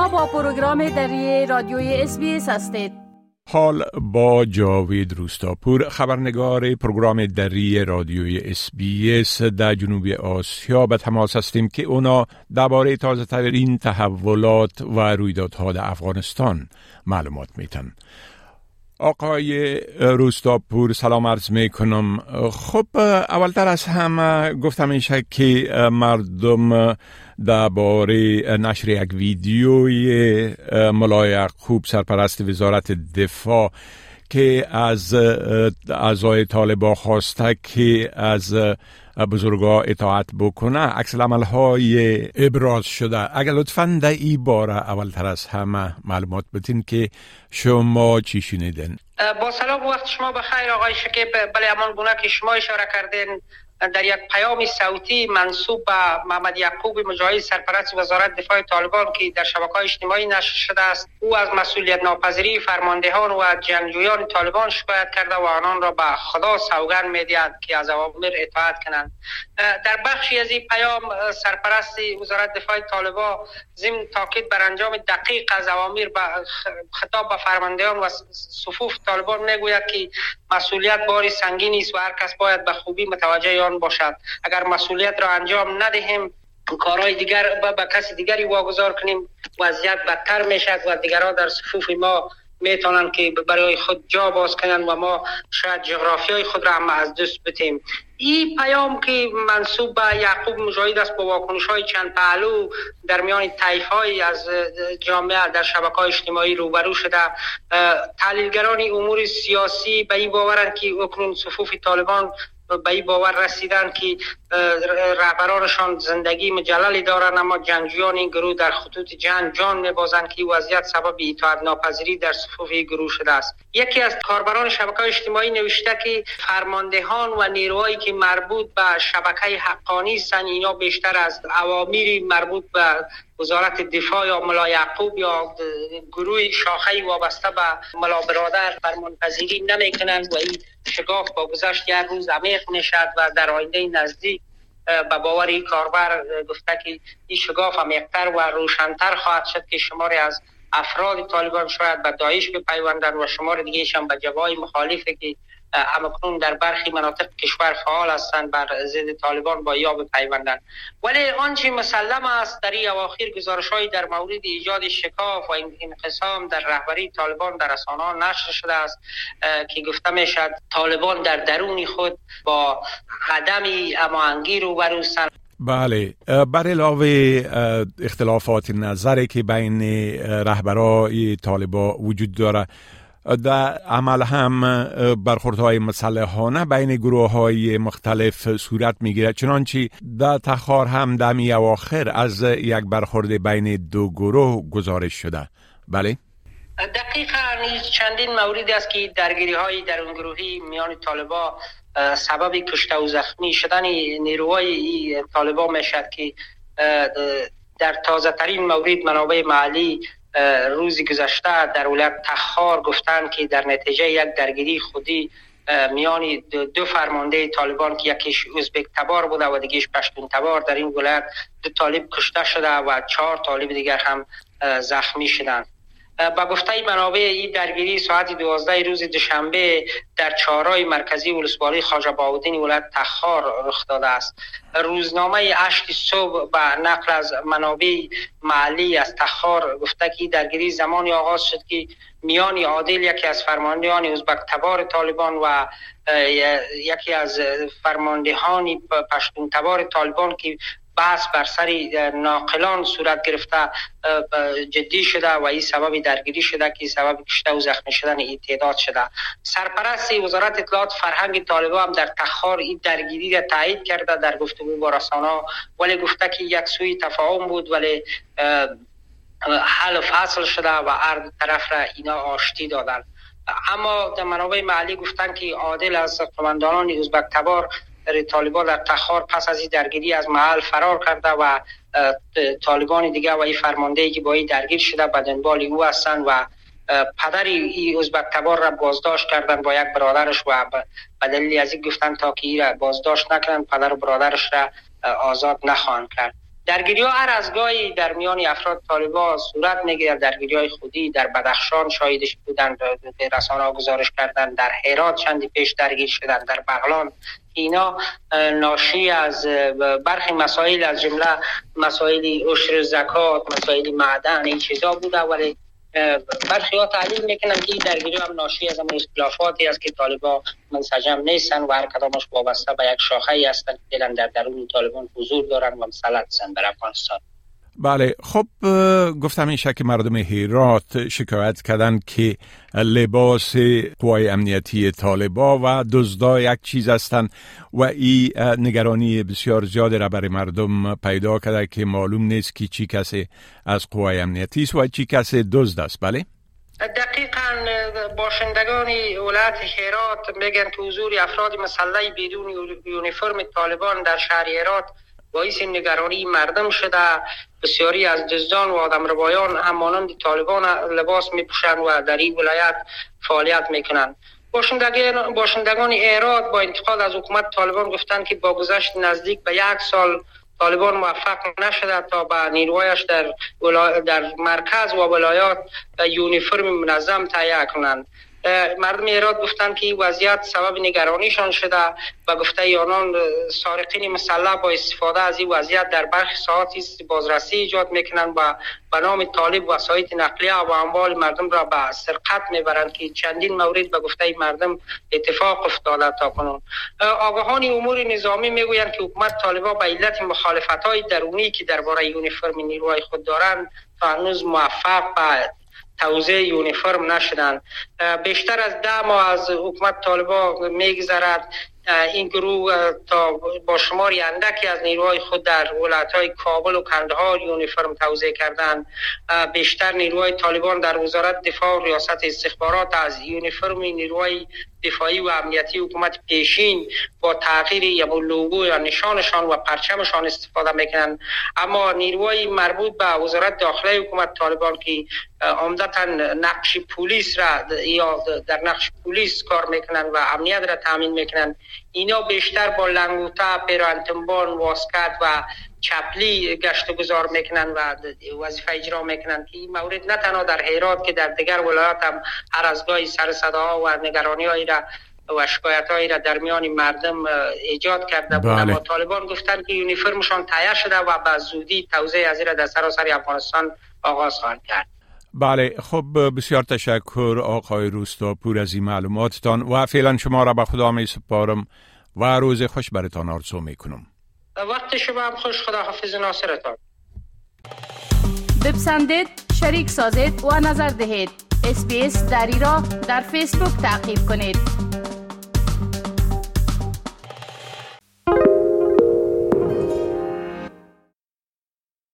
شما با پروگرام دری رادیوی SBS هستید. حال با جاوید روستاپور خبرنگار پروگرام دری رادیوی SBS در جنوب آسیا. به تماس هستیم که اونا درباره تازه ترین تحولات و رویدادها در افغانستان معلومات میتن آقای روستاپور سلام عرض می کنم خب اولتر از همه گفتم میشه که مردم درباره نشر یک ویدیوی ملای خوب سرپرست وزارت دفاع که از اعضای طالبا خواسته که از بزرگا اطاعت بکنه. عکس های ابراز شده. اگر لطفا در این باره اولتر از همه معلومات بتین که شما چی شنیدن با سلام وقت شما بخیر آقای شکیب. بله امان گونه که شما اشاره کردین. در یک پیام صوتی منصوب به محمد یعقوب مجاهد سرپرست وزارت دفاع طالبان که در شبکه اجتماعی نشر شده است او از مسئولیت ناپذیری فرماندهان و جنگجویان طالبان شکایت کرده و آنان را به خدا سوگند می‌دهد که از اوامر اطاعت کنند. در بخشی از این پیام سرپرست وزارت دفاع طالبان ضمن تاکید بر انجام دقیق از اوامر به خطاب به فرماندهان و صفوف طالبان می‌گوید که مسئولیت باری سنگینی است و هر کس باید به خوبی متوجه باشد. اگر مسئولیت را انجام ندهیم کارهای دیگر به کسی دیگری واگذار کنیم وضعیت بدتر می‌شد و دیگران در صفوف ما می‌تونن که برای خود جا باز کنن و ما شاید جغرافیای خود را هم از دست بتیم این پیام که منصوب به یعقوب مجاهد است با واکنش های چند پهلو در میان طیف های از جامعه در شبکه های اجتماعی روبرو شده تحلیلگران امور سیاسی به این باورند که اکنون صفوف طالبان به این باور رسیدن که رهبرانشان زندگی مجللی دارن اما جنگجویان این گروه در خطوط جنگ جان میبازند که وضعیت سبب اطاعت ناپذیری در صفوف گروه شده است. یکی از کاربران شبکه اجتماعی نوشته که فرماندهان و نیروهایی که مربوط به شبکه حقانی هستند اینا بیشتر از اوامری مربوط به وزارت دفاع یا ملا یعقوب یا گروه شاخه وابسته به ملا برادر فرمانپذیری نمی‌کنند و این شگاف با گذشت یک روز عمیق نشد و در آینده نزدیک به باور کاربر گفته که این شگاف عمیقتر و روشنتر خواهد شد که شماری از افراد طالبان شاید به داعش بپیوندن و شمار دیگه هم به جوای مخالفه که همکنون در برخی مناطق کشور فعال هستند بر ضد طالبان با یا بپیوندند ولی آنچه مسلم است در این اواخر گزارش در مورد ایجاد شکاف و انقسام در رهبری طالبان در رسانه نشر شده است که گفته می شد طالبان در درون خود با عدم امانگی رو بروستند بله بر علاوه اختلافات نظری که بین رهبرای طالبا وجود داره در عمل هم برخوردهای مسلحانه بین گروه های مختلف صورت می‌گیرد چنانچه در تخار هم دمی اواخر از یک برخورد بین دو گروه گزارش شده بله؟ دقیقا چندین موردی است که درگیری های در اون گروهی میان طالبا سبب کشته و زخمی شدن نیروهای طالبا می‌شد که در تازه ترین مورد منابع محلی روزی گذشته در ولایت تخار گفتند که در نتیجه یک درگیری خودی میان دو فرمانده طالبان که یکیش ازبک تبار بوده و دیگهش پشتون تبار در این ولایت دو طالب کشته شده و چهار طالب دیگر هم زخمی شدند. با گفته منابع این درگیری ساعت دوازده روز دوشنبه در چهارای مرکزی ولسوالی خواجه باودین ولایت تخار رخ داده است. روزنامه اشت صبح به نقل از منابع محلی از تخار گفته که درگیری زمانی آغاز شد که میان عادل یکی از فرماندهان ازبک تبار طالبان و یکی از فرماندهان پشتون تبار طالبان که بحث بر سر ناقلان صورت گرفته جدی شده و این سبب درگیری شده که سبب کشته و زخمی شدن تعداد شده. سرپرست وزارت اطلاعات فرهنگ طالبا هم در تخار این درگیری را تایید کرده در گفتگو با رسانه ولی گفته که یک سوی تفاهم بود ولی حل و فصل شده و هر طرف را اینا آشتی دادن. اما در منابع محلی گفتن که عادل از قماندانان ازبک تبار طالبان در تخار پس از این درگیری از محل فرار کرده و طالبان دیگه و این فرمانده که با این درگیر شده به دنبال او هستند و پدر ای ازبک تبار را بازداشت کردن با یک برادرش و به دلیل از این گفتن تا که را بازداشت نکنند پدر و برادرش را آزاد نخواهند کرد. درگیری ها هر از گاهی در میان افراد طالبا صورت می‌گیرد. درگیری های خودی در بدخشان شاهدش بودن به رسانه گزارش کردن در هرات چندی پیش درگیر شدن در بغلان اینا ناشی از برخی مسائل از جمله مسائل عشر زکات مسائل معدن این چیزا بوده ولی برخی ها تعلیل می‌کنن که درگیری هم ناشی از اون اختلافاتی است که طالبا منسجم نیستن و هر کدامش وابسته به یک شاخه ای هستن که در درون طالبان حضور دارن و مسلط هستن بر افغانستان. بله خب گفتم این که مردم هیرات شکایت کردن که لباس قوای امنیتی طالبا و دزدا یک چیز هستند و این نگرانی بسیار زیاد را برای مردم پیدا کرده که معلوم نیست که چی کسی از قوای امنیتی است و چی کسی دزد است. بله؟ دقیقا باشندگان ولایت هیرات میگن که حضور افراد مسلح بدون یونیفرم طالبان در شهر هیرات باعث نگرانی مردم شده. بسیاری از دزدان و آدم روایان همانند طالبان لباس می و در این ولایت فعالیت می‌کنند. باشندگان باشندگان ایراد با انتقاد از حکومت طالبان گفتند که با گذشت نزدیک به یک سال طالبان موفق نشده تا به نیروهایش در, در مرکز و ولایات یونیفرم منظم تهیه کنند. مردم ایراد گفتند که این وضعیت سبب نگرانیشان شده و گفته آنان سارقین مسلح با استفاده از این وضعیت در برخی ساعتی بازرسی ایجاد می‌کنند و به نام طالب وسایط نقلیه و اموال مردم را به سرقت می‌برند که چندین مورد به گفته مردم اتفاق افتاده تا کنون. آگاهان امور نظامی می‌گویند که حکومت طالبا به علت مخالفت های درونی که درباره یونیفرم نیروهای خود دارند تا هنوز موفق به توزیع یونیفرم نشدن. بیشتر از ده ماه از حکومت طالبا میگذرد این گروه تا با شماری اندکی از نیروهای خود در ولایت های کابل و کندهار یونیفرم توزیع کردن. بیشتر نیروهای طالبان در وزارت دفاع و ریاست استخبارات از یونیفرم نیروهای دفاعی و امنیتی حکومت پیشین با تغییر یا لوگو یا نشانشان و پرچمشان استفاده می‌کنند. اما نیروهای مربوط به وزارت داخله حکومت طالبان که عمدتا نقش پلیس را یا در نقش پلیس کار می‌کنن و امنیت را تامین می‌کنن اینا بیشتر با لنگوتا پیرانتنبان واسکت و چپلی گشت گذار می‌کنن و وظیفه اجرا می‌کنن که این مورد نه تنها در حیرات که در دیگر ولایات هم هر از گاهی سر صدا و نگرانی هایی را و شکایت هایی را در میان مردم ایجاد کرده بود بله. اما طالبان گفتن که یونیفرمشان تایه شده و به زودی توزیع از را در سراسر افغانستان آغاز خواهند کرد بله خب بسیار تشکر آقای روستاپور از این معلوماتتان و فعلا شما را به خدا می سپارم و روز خوش برتان آرزو می کنم وقت شما هم خوش خدا حافظ ناصرتان. بپسندید شریک سازید و نظر دهید. اسپیس دری را در فیسبوک تعقیب کنید.